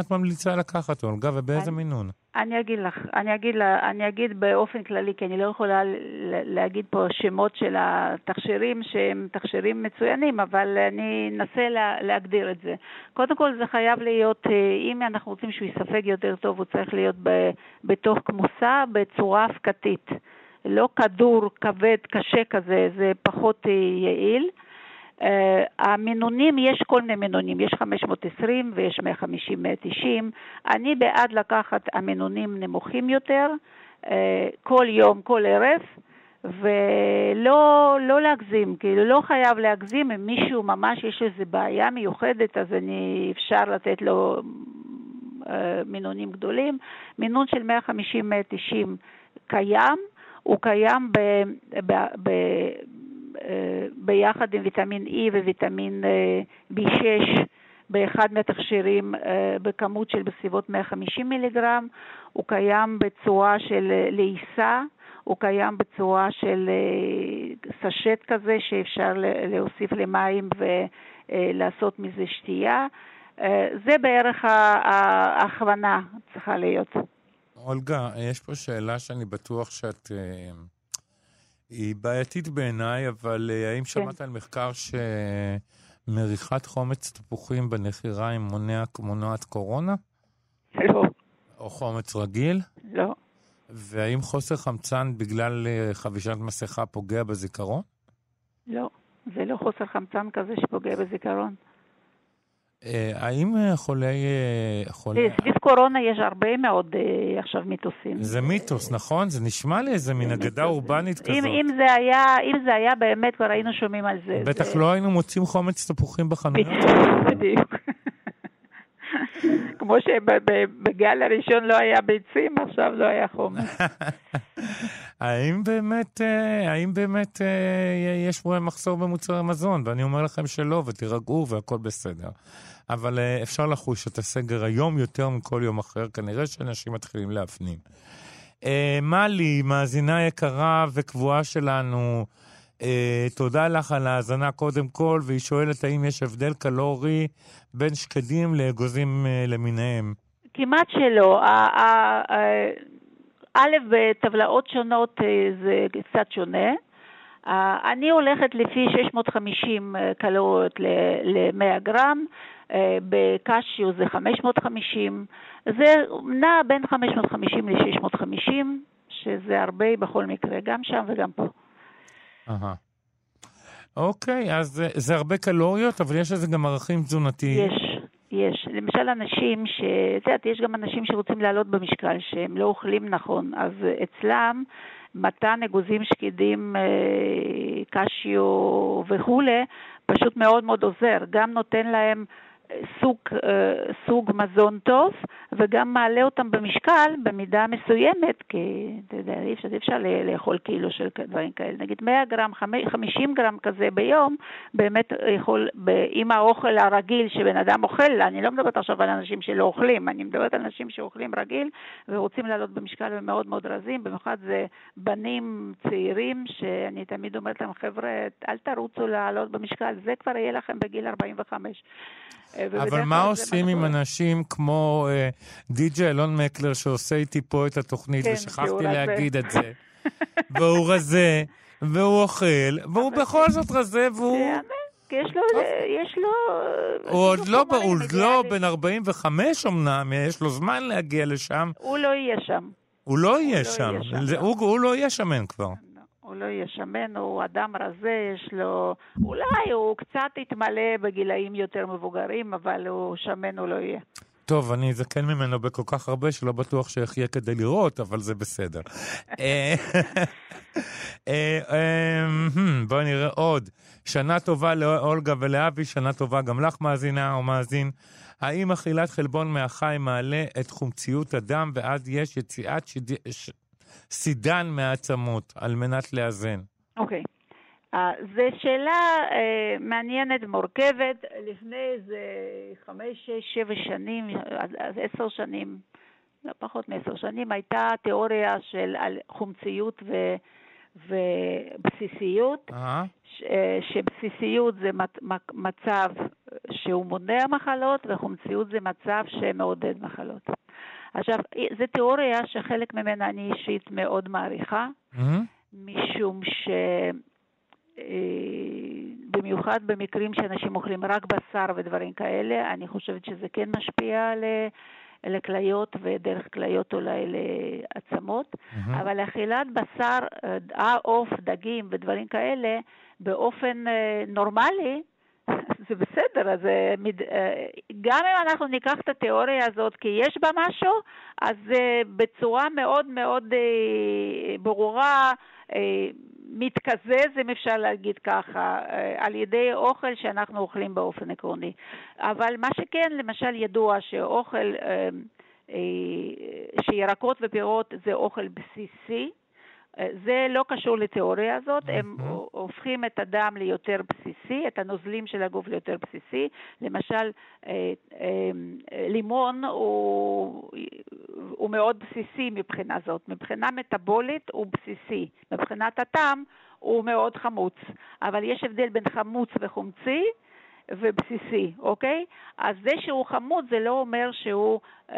את ממליצה לקחת, אולגה, ובאיזה אני- מינון? אני אגיד לך, אני אגיד, לה, אני אגיד באופן כללי, כי אני לא יכולה להגיד פה שמות של התכשירים שהם תכשירים מצוינים, אבל אני אנסה לה, להגדיר את זה. קודם כל זה חייב להיות, אה, אם אנחנו רוצים שהוא ייספג יותר טוב, הוא צריך להיות ב, בתוך כמוסה בצורה אבקתית. לא כדור כבד, קשה כזה, זה פחות אה, יעיל. Uh, המינונים, יש כל מיני מינונים, יש 520 ויש 150-190. אני בעד לקחת המינונים נמוכים יותר, uh, כל יום, כל ערב, ולא לא להגזים, כאילו לא חייב להגזים, אם מישהו ממש יש איזו בעיה מיוחדת, אז אני, אפשר לתת לו uh, מינונים גדולים. מינון של 150-190 קיים, הוא קיים ב... ב, ב אה, ביחד עם ויטמין E וויטמין אה, B6 באחד מהתכשירים אה, בכמות של בסביבות 150 מיליגרם, הוא קיים בצורה של אה, לעיסה, הוא קיים בצורה של אה, סשט כזה שאפשר להוסיף למים ולעשות מזה שתייה. אה, זה בערך ההכוונה צריכה להיות. אולגה, יש פה שאלה שאני בטוח שאת... אה, היא בעייתית בעיניי, אבל אה, האם שמעת על מחקר שמריחת חומץ תפוחים בנחיריים מונע, מונעת קורונה? לא, או חומץ רגיל? לא, והאם חוסר חמצן בגלל אה, חבישת מסכה פוגע בזיכרון? לא. זה לא חוסר חמצן כזה שפוגע בזיכרון. אה, האם אה, חולי... אה, חולי... סביב קורונה יש הרבה מאוד עכשיו מיתוסים. זה מיתוס, נכון? זה נשמע לי איזה מין אגדה אורבנית אם, כזאת. אם, זה היה, אם זה היה באמת, כבר היינו שומעים על זה. בטח זה... לא היינו מוצאים חומץ תפוחים בחנויות. בדיוק. כמו שבגל הראשון לא היה ביצים, עכשיו לא היה חומץ. האם באמת, אה, האם באמת אה, יש מחסור במוצרי מזון? ואני אומר לכם שלא, ותירגעו והכל בסדר. אבל אה, אפשר לחוש את הסגר היום יותר מכל יום אחר, כנראה שאנשים מתחילים להפנים. מלי, מאזינה יקרה וקבועה שלנו, תודה לך על ההאזנה קודם כל, והיא שואלת האם יש הבדל קלורי בין שקדים לאגוזים למיניהם. כמעט שלא. א', בטבלאות שונות אה, זה קצת שונה. אה, אני הולכת לפי 650 קלוריות ל-100 גרם, אה, בקשיו זה 550, זה נע בין 550 ל-650, שזה הרבה בכל מקרה, גם שם וגם פה. אהה. אוקיי, אז זה, זה הרבה קלוריות, אבל יש לזה גם ערכים תזונתיים. יש, יש. למשל אנשים ש... את יודעת, יש גם אנשים שרוצים לעלות במשקל, שהם לא אוכלים נכון, אז אצלם מתן אגוזים שקדים, אה, קשיו וכולי, פשוט מאוד מאוד עוזר. גם נותן להם סוג, אה, סוג מזון טוב, וגם מעלה אותם במשקל במידה מסוימת, כי אתה יודע, אי אפשר, אפשר לאכול קילו של דברים כאלה. נגיד 100 גרם, חמ- 50 גרם כזה ביום, באמת יכול, עם האוכל הרגיל שבן אדם אוכל, אני לא מדברת עכשיו על אנשים שלא אוכלים, אני מדברת על אנשים שאוכלים רגיל ורוצים לעלות במשקל ומאוד מאוד רזים, במיוחד זה בנים צעירים, שאני תמיד אומרת להם, חבר'ה, אל תרוצו לעלות במשקל, זה כבר יהיה לכם בגיל 45. אה, אבל מה עושים עם. אנשים כמו אה, די.ג'יי אלון מקלר שעושה איתי פה את התוכנית, כן, ושכחתי. להגיד את זה, והוא רזה, והוא אוכל, והוא בכל זאת רזה, והוא... יש לו, יש לו... הוא עוד לא, הוא לא. בן 45 אמנם, יש לו זמן להגיע לשם, הוא לא יהיה שם. הוא לא יהיה לא שם, יהיה שם. הוא הוא לא יהיה שמן כבר. הוא לא יהיה שמן, הוא אדם רזה, יש לו... אולי הוא קצת יתמלא בגילאים יותר מבוגרים, אבל הוא שמן הוא לא יהיה. טוב, אני זקן ממנו בכל כך הרבה שלא בטוח שאחיה כדי לראות, אבל זה בסדר. אה, אה, hmm, בואי נראה עוד. שנה טובה לאולגה ולאבי, שנה טובה גם לך, מאזינה או מאזין. האם אכילת חלבון מהחי מעלה את חומציות הדם ואז יש יציאת. סידן מהעצמות על מנת לאזן? אוקיי. אה, זו שאלה אה, מעניינת ומורכבת. לפני איזה חמש, שש, שבע שנים, עשר שנים, לא פחות מעשר שנים, הייתה תיאוריה של על חומציות ו, ובסיסיות. אה? ש- שבסיסיות זה מצב שהוא מונע מחלות וחומציות זה מצב שמעודד מחלות. עכשיו, זו תיאוריה שחלק ממנה אני אישית מאוד מעריכה, אה? משום ש... אה, במיוחד במקרים שאנשים אוכלים רק בשר ודברים כאלה, אני חושבת שזה כן משפיע ל- לכליות ודרך כליות אולי לעצמות. אה? אבל אכילת בשר, אה, עוף, דגים ודברים כאלה, באופן אה, נורמלי, זה בסדר, אז אה, אה, גם אם אנחנו ניקח את התיאוריה הזאת כי יש בה משהו, אז אה, בצורה מאוד מאוד ברורה, מתקזז, אם אפשר להגיד ככה, על ידי אוכל שאנחנו אוכלים באופן עקרוני. אבל מה שכן, למשל ידוע שאוכל, שירקות ופירות זה אוכל בסיסי, זה לא קשור לתיאוריה הזאת, הם מהמם. הופכים את הדם ליותר בסיסי, את הנוזלים של הגוף ליותר בסיסי. למשל, אה, אה, לימון הוא, הוא מאוד בסיסי מבחינה זאת. מבחינה מטבולית הוא בסיסי. מבחינת הטעם הוא מאוד חמוץ. אבל יש הבדל בין חמוץ וחומצי, ובסיסי, אוקיי? אז זה שהוא חמוץ זה לא אומר שהוא אה,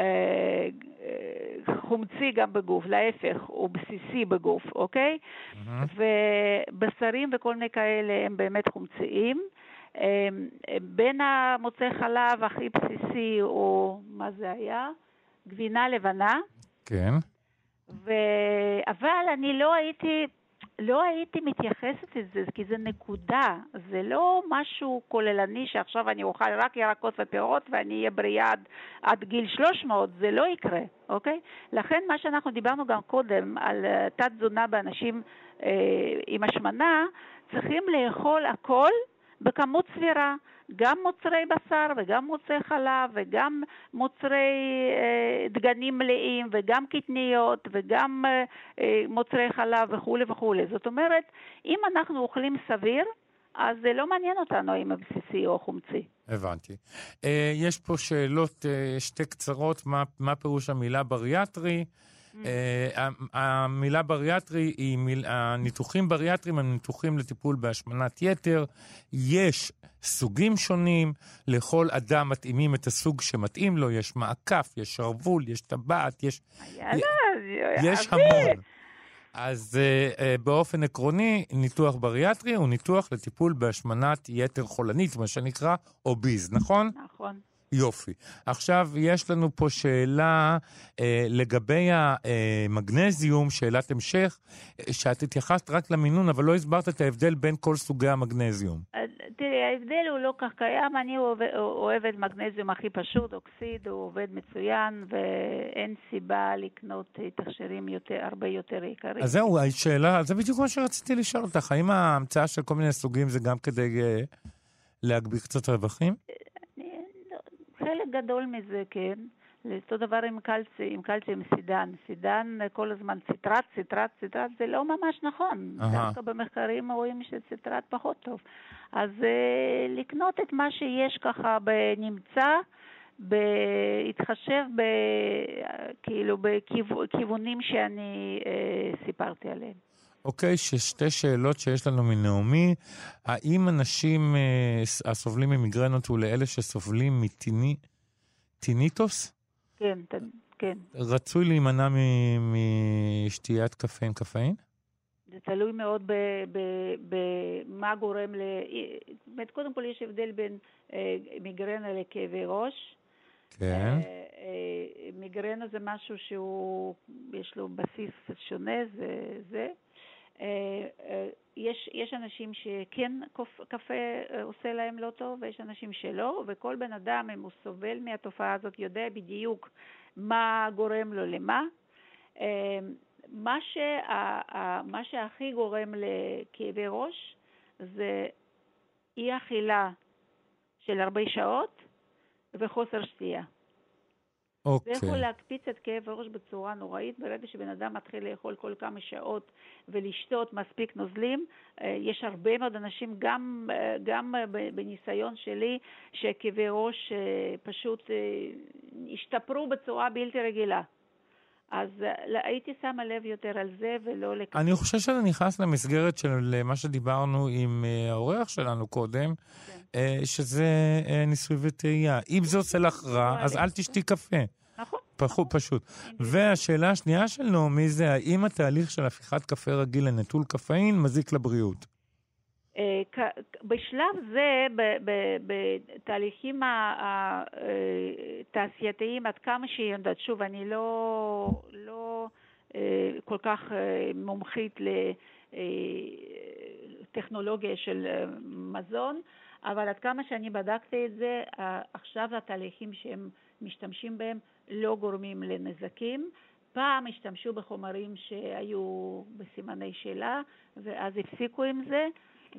אה, חומצי גם בגוף, להפך, הוא בסיסי בגוף, אוקיי? מהמם. ובשרים וכל מיני כאלה הם באמת חומציים. אה, בין המוצאי חלב הכי בסיסי הוא, מה זה היה? גבינה לבנה. כן. ו... אבל אני לא הייתי, לא הייתי מתייחסת לזה, כי זה נקודה, זה לא משהו כוללני שעכשיו אני אוכל רק ירקות ופירות ואני אהיה בריאה עד, עד גיל 300, זה לא יקרה, אוקיי? לכן מה שאנחנו דיברנו גם קודם על אה, תת-תזונה באנשים אה, עם השמנה, צריכים לאכול הכל בכמות סבירה. גם מוצרי בשר וגם מוצרי חלב וגם מוצרי אה, דגנים מלאים וגם קטניות וגם אה, אה, מוצרי חלב וכולי וכולי. זאת אומרת, אם אנחנו אוכלים סביר, אז זה לא מעניין אותנו אם הבסיסי או חומצי. הבנתי. אה, יש פה שאלות, אה, שתי קצרות, מה, מה פירוש המילה בריאטרי? אה, המילה בריאטרי היא, מיל, הניתוחים בריאטריים הם ניתוחים לטיפול בהשמנת יתר. יש סוגים שונים, לכל אדם מתאימים את הסוג שמתאים לו, יש מעקף, יש שרוול, יש טבעת, יש, יש. המון. אז uh, uh, באופן עקרוני, ניתוח בריאטרי הוא ניתוח לטיפול בהשמנת יתר חולנית, מה שנקרא אוביז, נכון? נכון. יופי. עכשיו, יש לנו פה שאלה אה, לגבי המגנזיום, שאלת המשך, אה, שאת התייחסת רק למינון, אבל לא הסברת את ההבדל בין כל סוגי המגנזיום. אז תראי, ההבדל הוא לא כך קיים, אני אוהב- אוהבת מגנזיום הכי פשוט, אוקסיד, הוא עובד מצוין, ואין סיבה לקנות תכשירים יותר, הרבה יותר יקרים. אז זהו, השאלה, זה בדיוק מה שרציתי לשאול אותך. האם ההמצאה של כל מיני סוגים זה גם כדי אה, להגביר קצת רווחים? חלק גדול מזה, כן. אותו דבר עם קלצי, עם קלצי, עם סידן. סידן אה, כל הזמן ציטרט, ציטרט, ציטרט, זה לא ממש נכון. אהה. דווקא במחקרים רואים שציטרט פחות טוב. אז אה, לקנות את מה שיש ככה בנמצא, בהתחשב ב... כאילו בכיוונים שאני אה, סיפרתי עליהם. אוקיי, ששתי שאלות שיש לנו מנעמי. האם אנשים אה, ס- הסובלים ממיגרנות ולאלה שסובלים מטיניטוס, כן, כן. רצוי להימנע מ- משתיית קפה עם קפאין? זה תלוי מאוד במה גורם ל... זאת אומרת, קודם כל יש הבדל בין אה, מיגרנה לכאבי ראש. כן. אה, אה, מיגרנה זה משהו שהוא, יש לו בסיס שונה, זה זה. אה, אה, יש, יש אנשים שכן קפה אה, עושה להם לא טוב, ויש אנשים שלא, וכל בן אדם, אם הוא סובל מהתופעה הזאת, יודע בדיוק מה גורם לו למה. מה, שה, מה שהכי גורם לכאבי ראש זה אי אכילה של הרבה שעות וחוסר שתייה. זה אוקיי. יכול להקפיץ את כאב הראש בצורה נוראית. ברגע שבן אדם מתחיל לאכול כל כמה שעות ולשתות מספיק נוזלים, אה, יש הרבה מאוד אנשים, גם, אה, גם אה, בניסיון שלי, שכאבי ראש פשוט השתפרו בצורה בלתי רגילה. אז אה, הייתי שמה לב יותר על זה ולא לכ... אני חושב שזה נכנס למסגרת של מה שדיברנו עם אה, האורח שלנו קודם, כן. אה, שזה אה, ניסוי וטעייה. אם זה עושה לך רע, אז אל תשתי קפה. נכון. פחו, פשוט. והשאלה השנייה של נעמי זה, האם התהליך של הפיכת קפה רגיל לנטול קפאין מזיק לבריאות? אה, בשלב זה, בתהליכים התעשייתיים, עד כמה שהיא יודעת, שוב, אני לא, לא אה, כל כך אה, מומחית לטכנולוגיה של אה, מזון, אבל עד כמה שאני בדקתי את זה, אה, עכשיו התהליכים שהם משתמשים בהם לא גורמים לנזקים. פעם השתמשו בחומרים שהיו בסימני שאלה, ואז הפסיקו עם זה.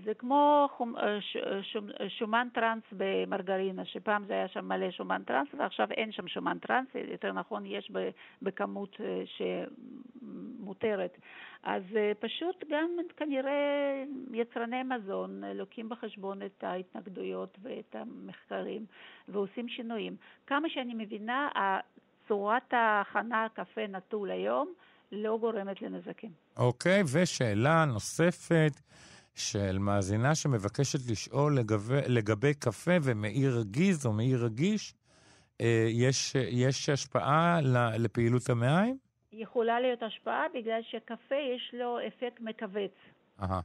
זה כמו חומ... אה, ש... שומ... שומן טראנס במרגרינה, שפעם זה היה שם מלא שומן טראנס ועכשיו אין שם שומן טראנס, יותר נכון יש. בכמות אה, שמותרת. אז אה, פשוט גם כנראה יצרני מזון אה, לוקחים בחשבון את ההתנגדויות ואת המחקרים ועושים שינויים. כמה שאני מבינה, צורת ההכנה קפה נטול היום לא גורמת לנזקים. אוקיי, ושאלה נוספת, של מאזינה שמבקשת לשאול לגבי, לגבי קפה ומעי רגיז או מעי רגיש, אה, יש, יש השפעה לפעילות המעיים? יכולה להיות השפעה בגלל שקפה יש לו אפקט מכווץ. אהה.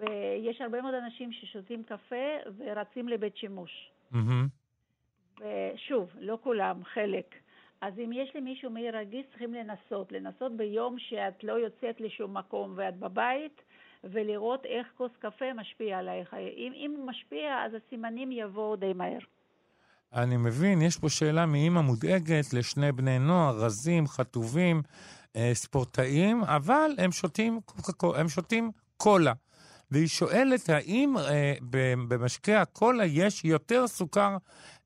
ויש הרבה מאוד אנשים ששותים קפה ורצים לבית שימוש. מהמם. ושוב, לא כולם, חלק. אז אם יש למישהו מעי רגיז, צריכים לנסות. לנסות ביום שאת לא יוצאת לשום מקום ואת בבית, ולראות איך כוס קפה משפיע עלייך. אם, אם הוא משפיע, אז הסימנים יבואו די מהר. אני מבין, יש פה שאלה מאימא מודאגת לשני בני נוער, רזים, חטובים, אה, ספורטאים, אבל הם שותים, הם שותים קולה. והיא שואלת האם אה, במשקה הקולה יש יותר סוכר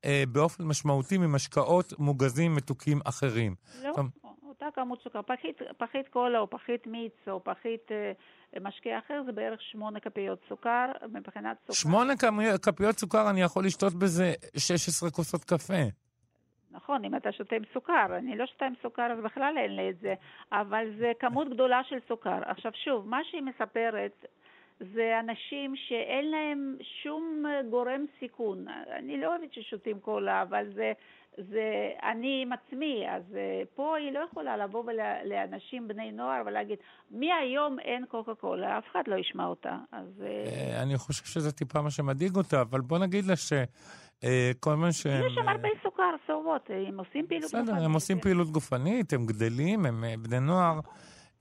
אה, באופן משמעותי ממשקאות מוגזים מתוקים אחרים. לא, טוב. אותה כמות סוכר. פחית, פחית קולה או פחית מיץ או פחית אה, משקה אחר זה בערך שמונה כפיות סוכר מבחינת סוכר. שמונה כפיות סוכר, אני יכול לשתות בזה 16 כוסות קפה. נכון, אם אתה שותה עם סוכר. אני לא שותה עם סוכר, אז בכלל אין לי את זה. אבל זה כמות גדולה של סוכר. עכשיו שוב, מה שהיא מספרת זה אנשים שאין להם שום גורם סיכון. אני לא אוהבת ששותים קולה, אבל זה, זה אני עם עצמי. אז אה, פה היא לא יכולה לבוא ולה- לאנשים, בני נוער, ולהגיד, מהיום אין קוקה קולה, אף אחד לא ישמע אותה. אז... אה, אה, אני חושב שזה טיפה מה שמדאיג אותה, אבל בוא נגיד לה שכל מה שהם... יש שם הרבה סוכר, what? הם עושים פעילות בסדר, גופנית. הם עושים פעילות גופנית, הם גדלים, הם בני נוער.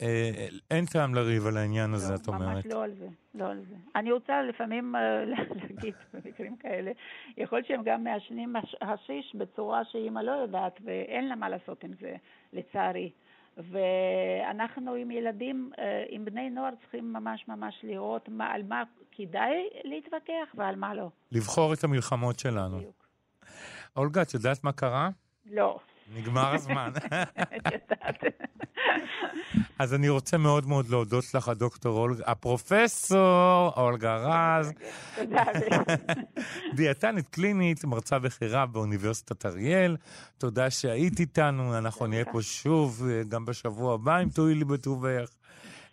אה, אין טעם לריב על העניין הזה, את ממש אומרת. לא על זה, לא על זה. אני רוצה לפעמים אה, להגיד במקרים כאלה, יכול להיות שהם גם מעשנים הש- השיש בצורה שאימא לא יודעת, ואין לה מה לעשות עם זה, לצערי. ואנחנו עם ילדים, אה, עם בני נוער, צריכים ממש ממש לראות מה, על מה כדאי להתווכח ועל מה לא. לבחור את המלחמות שלנו. בדיוק. אולגה, את יודעת מה קרה? לא, נגמר הזמן. אני יודעת. אז אני רוצה מאוד מאוד להודות לך, הדוקטור אולגה, הפרופסור אולגה רז, תודה. דיאטנית קלינית, מרצה בכירה באוניברסיטת אריאל. תודה שהיית איתנו, אנחנו נהיה פה שוב אה, גם בשבוע הבא, אם תואילי בטובך.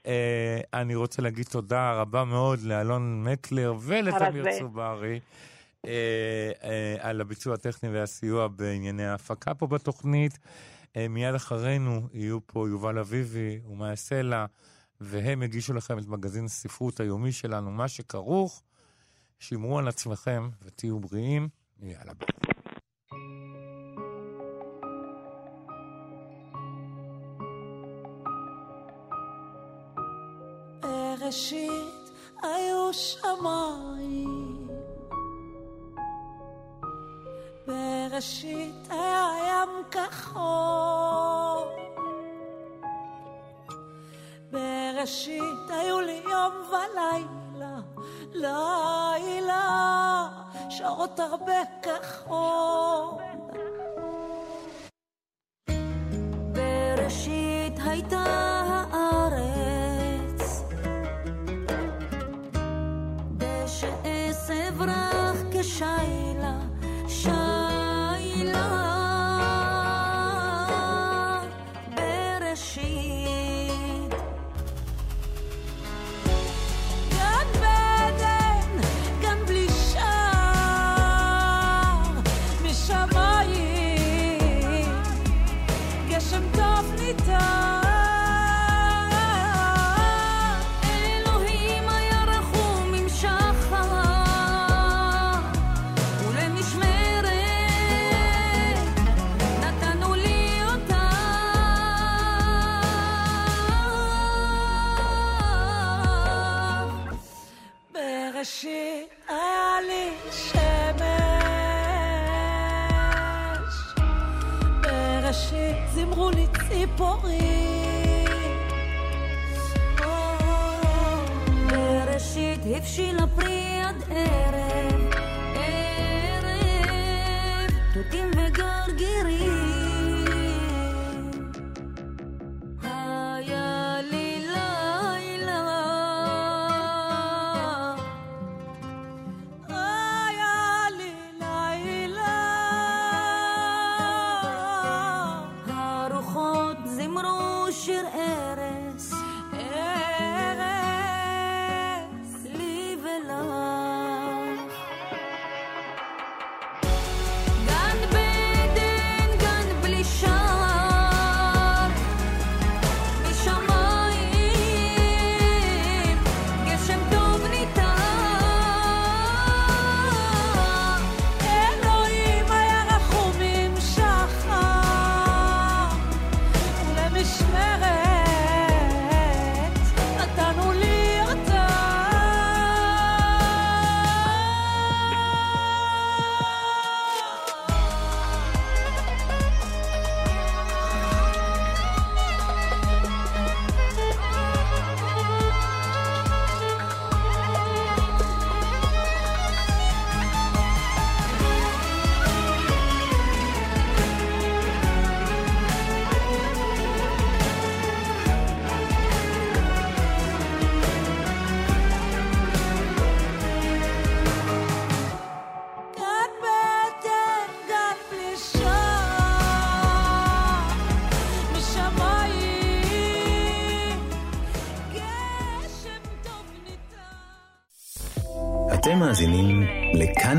אה, אני רוצה להגיד תודה רבה מאוד לאלון מקלר ולתמיר. צוברי. אה, אה, על הביצוע הטכני והסיוע בענייני ההפקה פה בתוכנית. אה, מיד אחרינו יהיו פה יובל אביבי ומאיה סלע, והם יגישו לכם את מגזין הספרות היומי שלנו, מה שכרוך. שמרו על עצמכם ותהיו בריאים. יאללה ביי. בראשית היו שמיים, בראשית היה ים כחול, בראשית היו לי יום ולילה, לילה, שעות הרבה כחול.